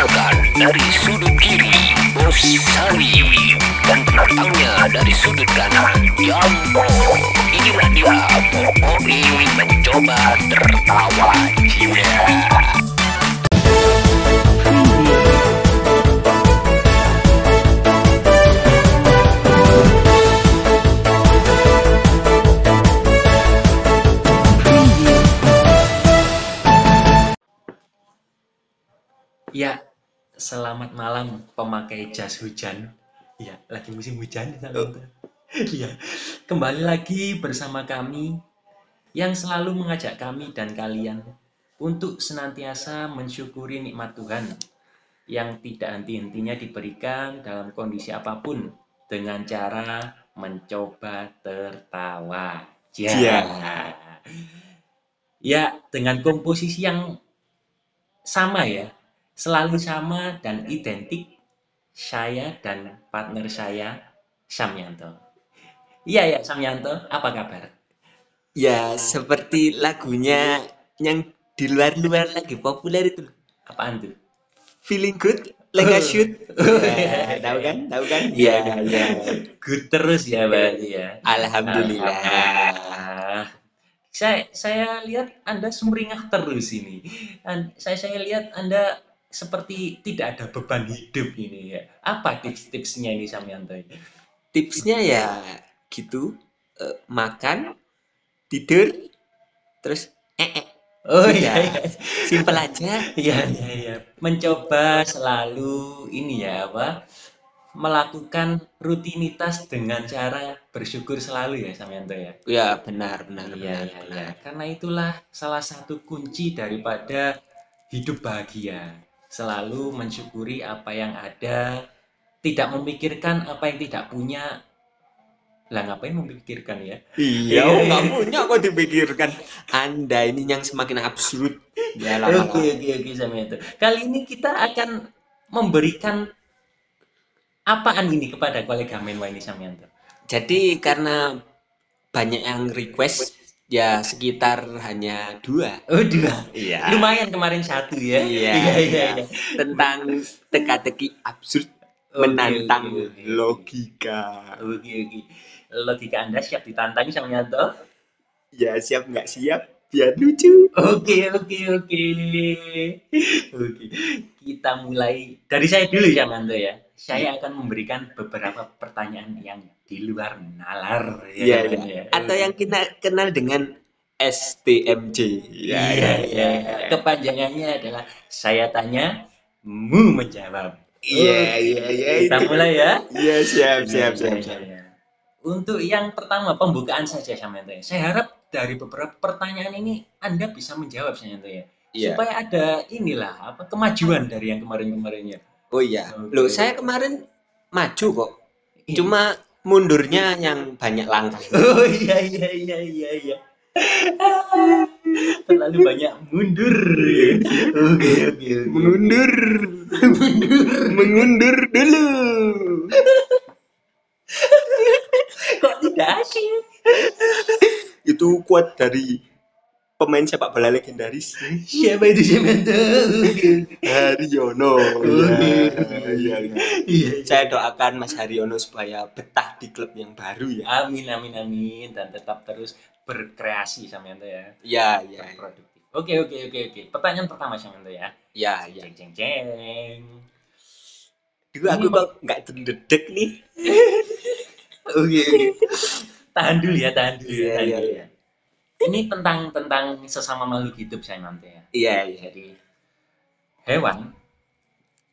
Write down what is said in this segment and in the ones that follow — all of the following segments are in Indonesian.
Perkenalkan dari sudut kiri Bos Sari dan penantangnya dari sudut kanan Jambo. Inilah dia Boboi mencoba tertawa jiwa. Ya, selamat malam pemakai jas hujan. Ya, lagi musim hujan. Iya, kembali lagi bersama kami yang selalu mengajak kami dan kalian untuk senantiasa mensyukuri nikmat Tuhan yang tidak henti-hentinya diberikan dalam kondisi apa pun dengan cara mencoba tertawa. Ya. Ya. Ya, dengan komposisi yang sama ya, selalu sama dan identik saya dan partner saya Samyanto. Iya ya Samyanto, apa kabar? Ya, seperti lagunya yang di luar-luar lagi populer itu. Apaan tuh? Feeling good, like a shoot. Ya, tahu kan? Tahu kan? Iya, iya. Good terus ya berarti ya. Alhamdulillah. Alhamdulillah. Saya saya lihat Anda sumringah terus ini. An- saya saya lihat Anda seperti tidak ada beban hidup ini ya. Apa tips-tipsnya ini Samyanto? ini? Tipsnya ya gitu, eh, makan, tidur, terus eh, eh. Oh Iya. iya, iya. Simpel aja. Iya, iya, iya. Mencoba selalu ini ya, apa? Melakukan rutinitas dengan cara bersyukur selalu ya, Samyanto ya. Ya, benar, benar, Iya, benar, iya, benar. iya. Karena itulah salah satu kunci daripada hidup bahagia. Selalu mensyukuri apa yang ada, tidak memikirkan apa yang tidak punya. Lah ngapain memikirkan ya? Iya, Iya, oh, nggak punya kok dipikirkan. Anda ini yang semakin absurd. Ya. Oke, oke, oke, Samyanto. Kali ini kita akan memberikan apaan ini kepada kolega Menwa ini, Samyanto? Jadi karena banyak yang request, ya sekitar hanya dua. Oh, dua. Iya. Lumayan kemarin satu ya. Iya, iya, iya. iya. Tentang teka-teki absurd Oke, menantang oke, oke. logika. Oke, oke. Logika Anda siap ditantang, Samyanto? Ya siap nggak siap, biar lucu. Oke, oke, oke. Oke. Kita mulai dari saya dulu ya, Manto ya. Saya akan memberikan beberapa pertanyaan yang di luar nalar Iya, kan, iya. Atau yang kita kenal dengan STMJ. Iya, iya, iya. Kepanjangannya adalah saya tanya, mu menjawab. Iya, iya, iya. Kita itu. mulai ya. Iya, siap, siap, Iya, siap, iya, siap. iya. Untuk yang pertama pembukaan saja Samyanto ya. Saya harap dari beberapa pertanyaan ini Anda bisa menjawab Samyanto ya. Iya. Supaya ada inilah apa kemajuan dari yang kemarin-kemarinnya. Oh iya. Loh, saya kemarin maju kok. Iya. Cuma mundurnya yang banyak langkah. Oh iya iya iya iya iya. Terlalu banyak mundur. Oke oke oke. Mengundur. Mengundur dulu. Kok tidak asyik? Itu kuat dari pemain sepak bola legendaris Siapa itu Samyanto? Haryono. Iya, iya. Iya. Saya doakan Mas Haryono supaya betah di klub yang baru ya. Amin amin amin dan tetap terus berkreasi Samyanto ya. Iya, iya. iya. Produktif. Oke oke oke oke. Pertanyaan pertama Samyanto ya. Iya, iya. Jeng jeng jeng. Dulu aku kok nggak terdedek nih. Oke oke. Tahan dulu ya, tahan dulu ya. Tahan dulu ya. Ini tentang tentang sesama makhluk hidup saya nanti ya. Iya, iya. Jadi hewan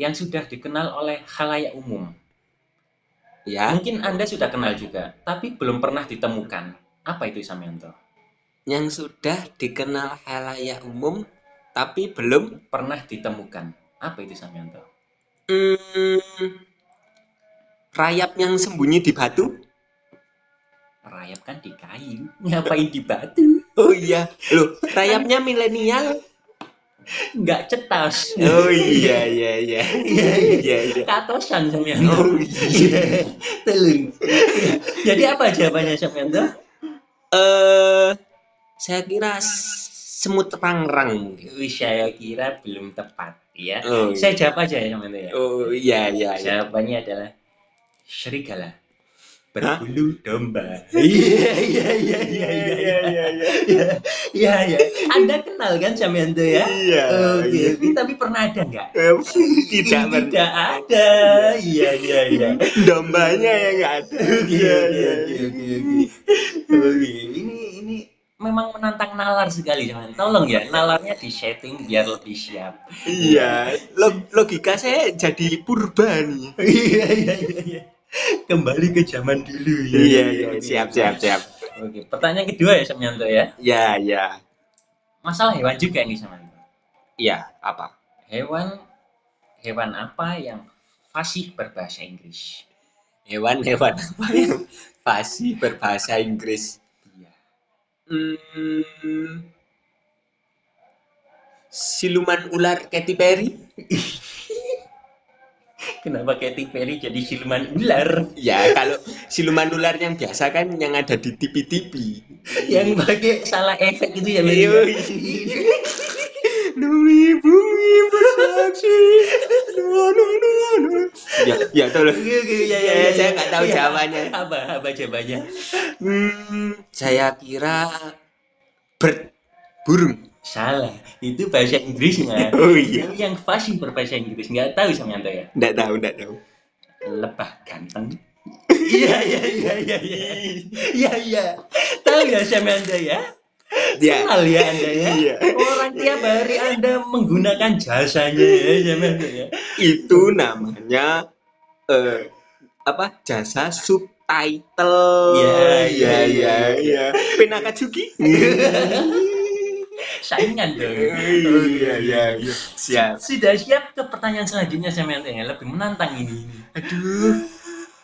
yang sudah dikenal oleh khalayak umum. Ya, Mungkin Anda sudah kenal juga, tapi belum pernah ditemukan. Apa itu Samyanto? yang sudah dikenal halayak umum tapi belum Pernah ditemukan. Apa itu Samyanto? hmm, rayap yang sembunyi di batu. Rayap kan di kayu, ngapain di batu? Oh iya, loh, rayapnya milenial. Nggak cetas. Oh iya iya iya. Iya, iya. Iya iya. Katosan Samyanto. Oh iya. Telung. Jadi apa jawabannya Samyanto? Eh saya kira semut rangrang. Wih, saya kira belum tepat. Iya. Oh, Saya jawab aja ya Samyanto ya. Oh iya iya iya. Jawabannya adalah serigala berbulu domba. Iya iya iya iya iya iya iya iya iya. Anda kenal kan Samyanto ya? Iya. Oke, iya. oke. tapi pernah ada nggak? Tidak pernah. Tidak ada. Iya iya iya. Dombanya yang nggak ada. Oke Iya oke iya. oke ini ini memang menantang nalar sekali Samyanto. Tolong ya, nalarnya di setting biar lebih siap. Iya. Log- logika saya jadi purba nih. Iya iya iya iya. Kembali ke zaman dulu ya. Iya iya. Siap siap siap. Oke, pertanyaan kedua ya Samyanto ya. Ya ya. Masalah hewan juga nih Samyanto. Iya apa? Hewan hewan apa yang fasih berbahasa Inggris? Hewan-hewan apa yang fasih berbahasa Inggris? Iya. Hmm, siluman ular Katy Perry? Kenapa Katy Perry jadi siluman ular Ya, kalau siluman ular yang biasa kan yang ada di TV-TV. yang pakai salah efek gitu ya? Iya. Bang? Demi bumi bersaksi. No, no, no, no. Ya, ya tolong. Ya ya. Eh, ya, saya ya. nggak tahu Iya. jawabannya. Apa apa jawabannya? Hmm, saya kira bird burung. Salah. Itu bahasa Inggrisnya. Oh iya. Yang, yang fasih berbahasa Inggris nggak tahu Samyanto ya? Nggak tahu, nggak tahu. Lebah ganteng. Iya iya iya iya iya. Iya iya. Tahu ya Samyanto ya? Ya. Kenal ya Anda ya? Iya. Orang tiap hari Anda menggunakan jasanya ya Samyanto ya. Itu namanya eh apa? Jasa subtitle. Iya, iya, iya, iya, iya. Penakatsuki. Saingan dong. Iya, iya, iya. Siap. Sudah siap ke pertanyaan selanjutnya Samyanto ya? Lebih menantang ini. Aduh,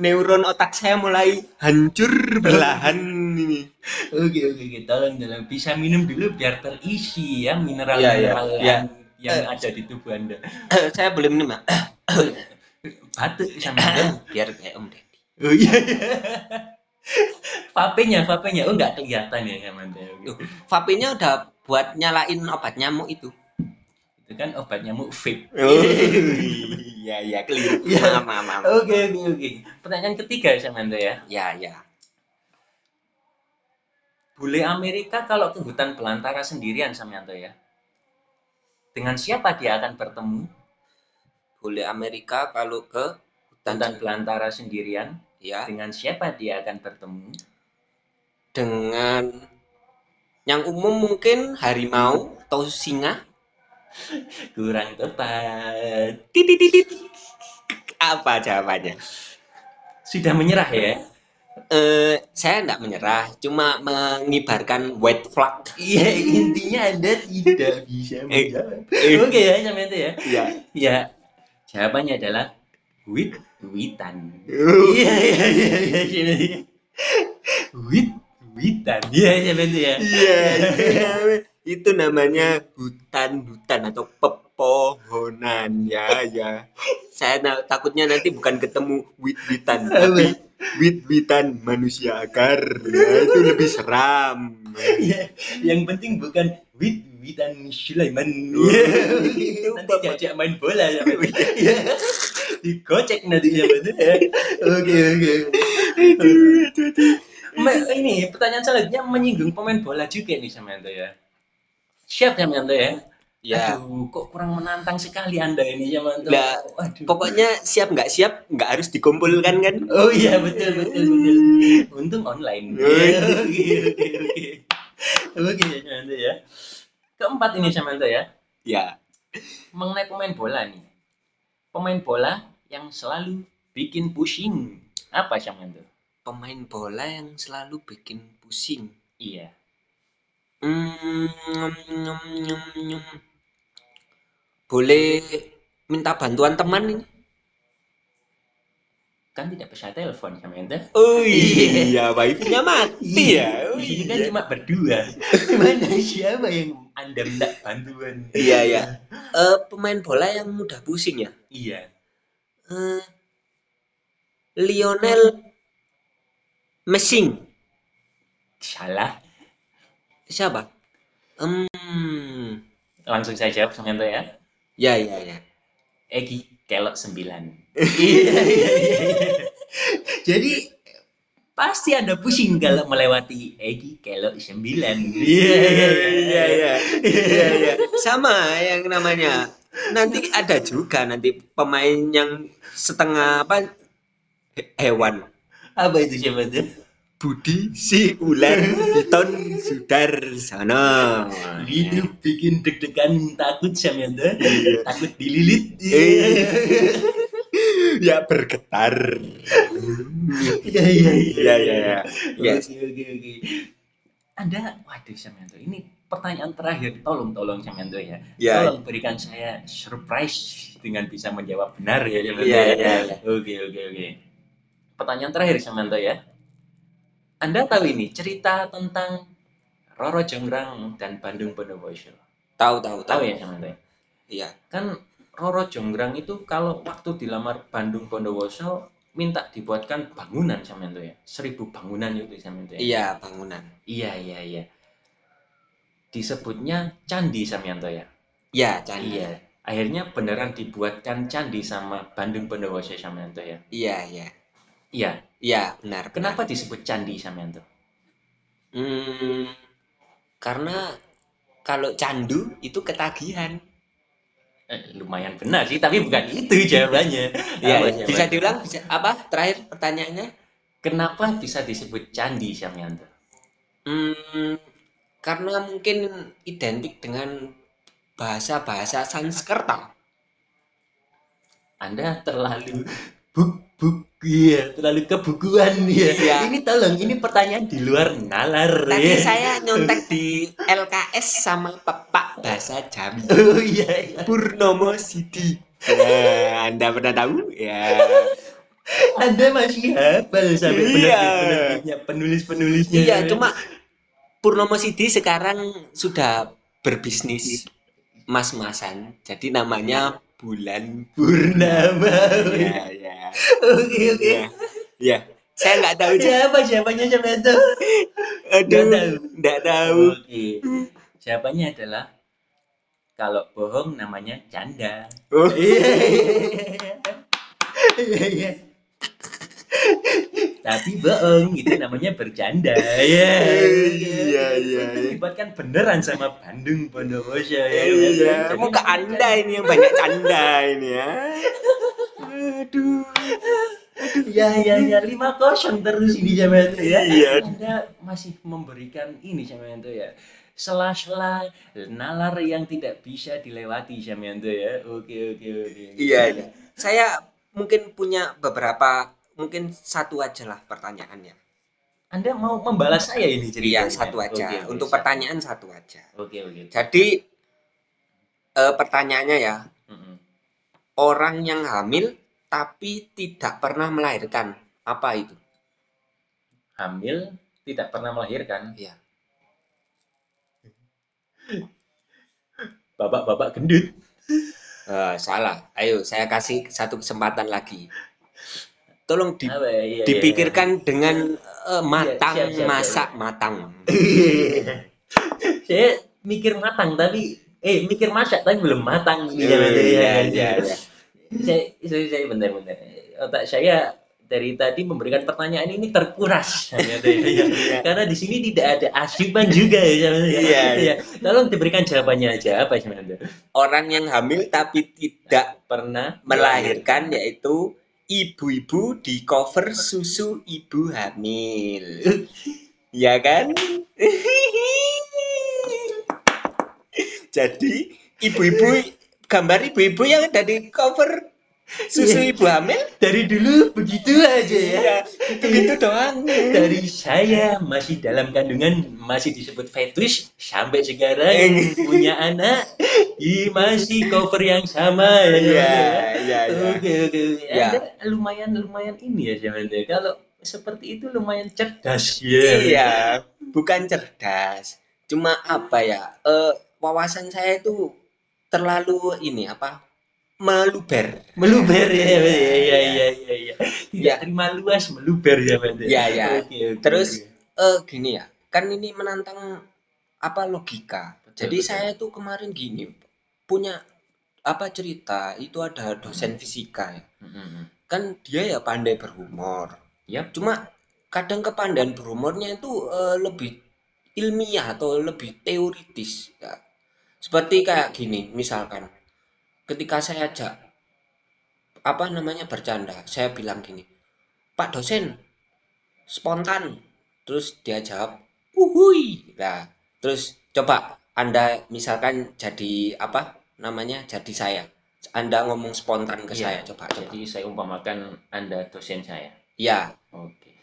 neuron otak saya mulai hancur belahan ini. Oke oke oke. Tolong tolong bisa minum dulu biar terisi ya mineral Iya, iya, mineral iya. yang, yang ada di tubuh Anda. saya boleh minum, Mak? Batuk Samyanto. Biar kayak Om Deddy. Oh iya. Vapenya, vapenya. Oh nggak kelihatan ya Samyanto. Oke. Vape-nya udah buat nyalain obat nyamuk itu. Itu kan obat nyamuk vape. iya, iya, keliru. Iya. Maaf, maaf, maaf. Oke oke oke. Pertanyaan ketiga Samyanto ya. Ya, ya. Bule Amerika kalau ke hutan belantara sendirian Samyanto ya. Dengan siapa dia akan bertemu? Bule Amerika kalau ke hutan, Hutan belantara sendirian. ya Dengan siapa dia akan bertemu? dengan yang umum mungkin harimau atau singa. Kurang tepat. Titit Apa jawabannya? Sudah menyerah ya? Eh, saya tidak menyerah, cuma mengibarkan white flag. Iya, intinya Anda tidak bisa menjawab. Oke ya, sampai itu ya. ya. Ya, jawabannya adalah wit witan. Uh, Iya, iya, iya, iya, iya. iya. Wit witan. Iya, sampai itu ya. Iya, itu namanya hutan-hutan atau pepohonan ya, ya. Saya na- takutnya nanti bukan ketemu wit-witan, tapi wit-witan manusia akar. Ya, itu lebih seram. Iya, yang penting bukan wit witan Sulaiman. Iya, itu nanti diajak main bola ya. Iya. Digocek nanti ya, betul ya. Oke, oke. Ma- ini pertanyaan selanjutnya menyinggung pemain bola juga nih Samyanto ya. Siap Samyanto ya? Ya, Aduh, kok kurang menantang sekali Anda ini Samyanto. Lah, Waduh. pokoknya siap nggak siap nggak harus dikumpulkan kan? Oh iya betul betul betul. Untung online. Iya. Oke oke oke. Oke Samyanto ya. Keempat ini Samyanto ya. Ya, Mengenai pemain bola nih. Pemain bola yang selalu bikin pusing. Apa Samyanto? Pemain bola yang selalu bikin pusing. Iya. Hmm, nyum, nyum, nyum. Boleh minta bantuan teman ini? Kan tidak bisa telepon Samyanto. Oh iya, wifi-nya mati ya. Oh, Di sini kan iya. cuma berdua. Mana siapa yang Anda minta bantuan? Iya, iya. Eh, pemain bola yang mudah pusing ya. Iya. Eh, Lionel Messi. Salah. Siapa? Hmm, Langsung saya jawab Samyanto ya. Ya, ya, ya. Egi kelok sembilan. Iya, iya, iya, iya. Jadi pasti anda pusing kalau melewati Egi kelok sembilan. Iya, iya, Iya, iya. Iya, iya. Sama yang namanya. Nanti ada juga nanti pemain yang setengah apa he- hewan. Apa itu siapa tuh? Budi si ular piton sudarsono. Hidup bikin deg-degan takut sama tuh. Iya. Takut dililit. Eh. ya bergetar. Iya, iya, Iya, iya, iya. Ya. Oke, oke, oke. Anda, waduh Samyanto, ini pertanyaan terakhir. Tolong, tolong Samyanto ya. Ya. Tolong berikan saya surprise dengan bisa menjawab benar ya. Iya, ya. iya, iya. Oke, oke, oke. Pertanyaan terakhir Samyanto ya. Anda tahu ini cerita tentang Roro Jonggrang dan Bandung Bondowoso. Tahu, tahu, Tahu ya Samyanto? ya? Iya. Kan Roro Jonggrang itu kalau waktu dilamar Bandung Bondowoso minta dibuatkan bangunan Samyanto ya. Seribu bangunan itu Samyanto ya. Iya, bangunan. Iya, iya, iya. Disebutnya candi Samyanto ya. Iya, candi. Iya. Akhirnya beneran dibuatkan candi sama Bandung Bondowoso Samyanto ya. Iya, iya. Iya. Iya, benar. Kenapa disebut candi Samyanto? Hmm, karena kalau candu itu ketagihan. Eh, lumayan benar sih, tapi bukan itu jawabannya. Iya, iya. bisa diulang? Bisa apa? Terakhir pertanyaannya? Kenapa bisa disebut candi Samyanto? Hmm, karena mungkin identik dengan bahasa-bahasa Sanskerta. Anda terlalu buk buk iya terlalu kebukuan ya. Iya. Ini tolong ini pertanyaan di luar nalar Tadi ya. saya nyontek di LKS sama Pepak Bahasa Jambi. Oh iya, iya. Purnomo Sidi. Ya, Anda pernah tahu? Ya. Anda masih hafal sampai Iya. penulis-penulisnya. Iya, cuma Purnomo Sidi sekarang sudah berbisnis mas-masan. Jadi namanya Bulan Purnama. Ya, ya. Oke oke. Ya. Ya. Saya nggak tahu. Siapa siapanya siapa itu? Aduh, Nggak tahu. nggak tahu. Oke. Siapanya adalah kalau bohong namanya canda. Oh, Iya. Iya iya. Tapi bohong itu namanya bercanda. Iya. Iya, iya, Itu iya. dibuatkan beneran sama Bandung Bondowoso ya. Iya, muka namanya Anda ini yang banyak canda ini ya. Aduh. Ya ya ya lima kosong terus ini itu ya. Iya. Anda masih memberikan ini itu ya. Sela-sela nalar yang tidak bisa dilewati itu ya. Oke oke oke. Iya, iya. Saya mungkin punya beberapa, mungkin satu aja lah pertanyaannya. Anda mau membalas saya ini ceritanya? Iya, satu aja. Oke, oke, Untuk siap. pertanyaan satu aja. Oke oke. Jadi eh, pertanyaannya ya, Mm-mm. orang yang hamil tapi tidak pernah melahirkan, apa itu? Hamil tidak pernah melahirkan. Iya. Bapak-bapak gendut. Eh, salah. Ayo, saya kasih satu kesempatan lagi. Tolong di- ya? Iya, iya, dipikirkan dengan eh, matang, siap, siap, siap. masak matang. iya. Saya mikir matang tapi eh mikir masak tapi belum matang. Iya, iya, iya. Saya, saya, saya bentar bentar. Otak saya dari tadi memberikan pertanyaan ini terkuras. Ya, ya, ya. Karena di sini tidak ada asupan juga ya. ya. Iya, iya. Tolong diberikan jawabannya aja apa sebenarnya? Orang yang hamil tapi tidak Pernah melahirkan yaitu ibu-ibu di cover susu ibu hamil. Ya kan? Jadi ibu-ibu gambar ibu-ibu yang ada di cover susu Iya. ibu hamil dari dulu begitu aja ya. ya itu gitu doang. Dari saya masih dalam kandungan masih disebut fetus sampai sekarang punya anak i masih cover yang sama ya. Iya, iya, iya. Oke oke. Ya. Lumayan lumayan ini ya sebenarnya. Kalau seperti itu lumayan cerdas ya. Iya, bukan cerdas. Cuma apa ya? Eh wawasan saya itu terlalu ini apa? meluber. Meluber ya. Iya iya iya iya. iya. Tidak Ya. terima luas meluber ya Bang. Iya, iya. Oke, oke, Terus, oke. Eh gini ya, kan ini menantang apa logika. Betul, Jadi betul. saya tuh kemarin gini punya apa cerita itu ada dosen fisika ya. Mm-mm. Kan dia ya pandai berhumor. Yap. Cuma kadang kepandaian berhumornya itu eh, lebih ilmiah atau lebih teoritis ya. Seperti kayak gini, misalkan ketika saya ajak apa namanya bercanda, saya bilang gini, Pak dosen, spontan. Terus dia jawab, uhui. Nah, terus coba Anda misalkan jadi apa namanya jadi saya. Anda ngomong spontan ke saya, Iya. coba coba. Jadi saya umpamakan Anda dosen saya. Ya, Oke.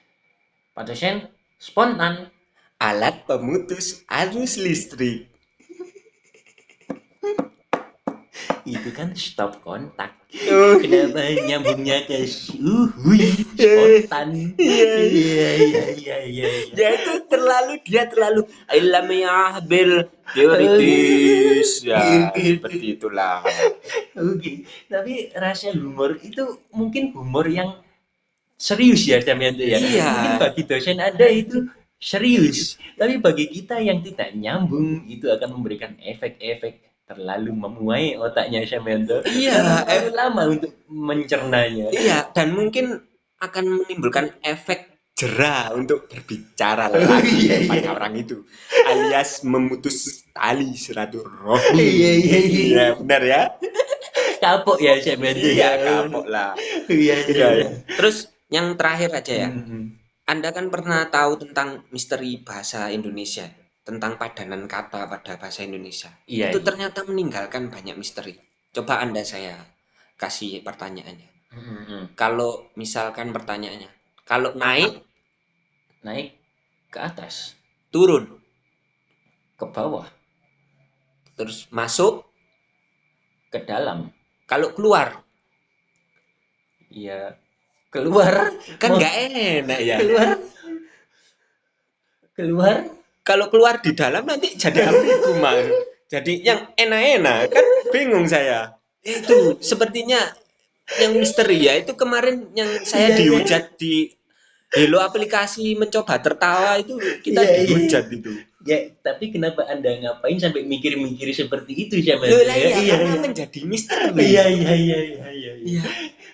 Pak dosen, spontan. alat pemutus arus listrik. Itu kan stop kontak. Oh, Kenapa nyambungnya ke uhui spontan? Iya iya iya iya. iya. ya itu terlalu dia terlalu ilmiah bil teoritis ya seperti itulah Oke, tapi rasa humor itu mungkin humor yang serius ya Damian tuh ya. Iya. Mungkin bagi dosen Anda itu serius, tapi bagi kita yang tidak nyambung itu akan memberikan efek-efek terlalu memuai otaknya Damian tuh. iya Terlalu lama untuk mencernanya. iya dan mungkin akan menimbulkan efek jerah untuk berbicara Oh, lagi iya, iya. orang itu alias memutus tali silaturahmi Iya, iya, iya. Iya, benar ya Kapok ya Damian tuh iya ya. kapok lah Iya iya iya. terus yang terakhir aja ya Hmm. Anda kan pernah tahu tentang misteri bahasa Indonesia, tentang padanan kata pada bahasa Indonesia. Iya. itu ternyata meninggalkan banyak misteri. Coba Anda saya kasih pertanyaannya. Hmm, hmm. Kalau misalkan pertanyaannya, kalau naik, Naik ke atas, turun, ke bawah, terus masuk, ke dalam. kalau keluar, Iya. Keluar kan nggak enak ya. keluar keluar Kalau keluar di dalam nanti jadi ambigu Mas. Jadi yang enak-enak kan bingung saya. Itu sepertinya yang misteri ya itu kemarin yang Iya, saya iya. dihujat di Hello aplikasi mencoba tertawa itu kita Iya, iya. dihujat itu. ya tapi kenapa anda ngapain sampai mikir-mikir seperti itu sama Loh, ya, iya, karena menjadi misteri. iya iya iya iya iya Iya.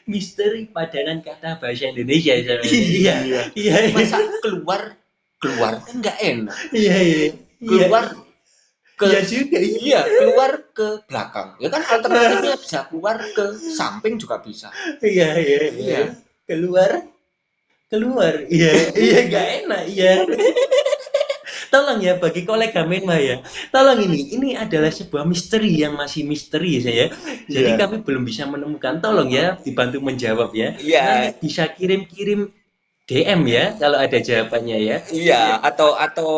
misteri padanan kata bahasa Indonesia sama Iya. iya iya Masa keluar keluar kan nggak enak. iya iya Keluar ke iya juga iya iya keluar ke belakang. Ya kan alternatifnya bisa keluar ke samping juga bisa. iya iya iya Iya. keluar keluar iya iya gak enak iya tolong ya bagi kolega Menma ya tolong ini ini adalah sebuah misteri yang masih misteri saya jadi Iya. kami belum bisa menemukan tolong ya dibantu menjawab ya Iya. Nanti bisa kirim-kirim DM ya kalau ada jawabannya ya Iya, atau atau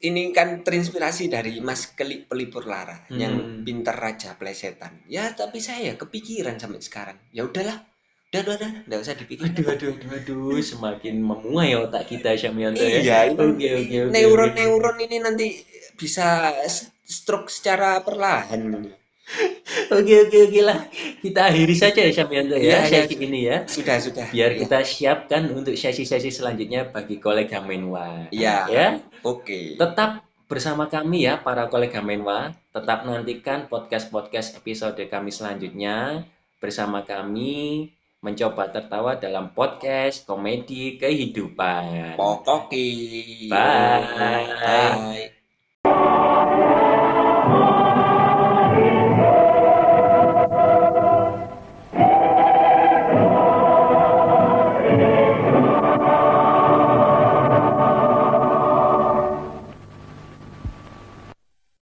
ini kan terinspirasi dari Mas Kelik Pelipur Lara yang Hmm. pintar raja plesetan. Ya, tapi saya kepikiran sampai sekarang. Ya udahlah. Udah, udah, udah, enggak usah dipikirin. aduh aduh aduh aduh semakin memuai otak kita Syamianto ya Iya, oke oke oke neuron-neuron ini nanti bisa stroke secara perlahan. Oke oke oke lah kita akhiri saja ya Syamianto ya Iya, iya. sesi ini ya Sudah, sudah. biar Ya, kita siapkan untuk sesi-sesi selanjutnya bagi kolega Menwa. Iya. Ya, Oke. tetap bersama kami ya para kolega Menwa. Tetap nantikan podcast-podcast episode kami selanjutnya bersama kami mencoba tertawa dalam podcast komedi kehidupan. Pokoki. Bye. Bye.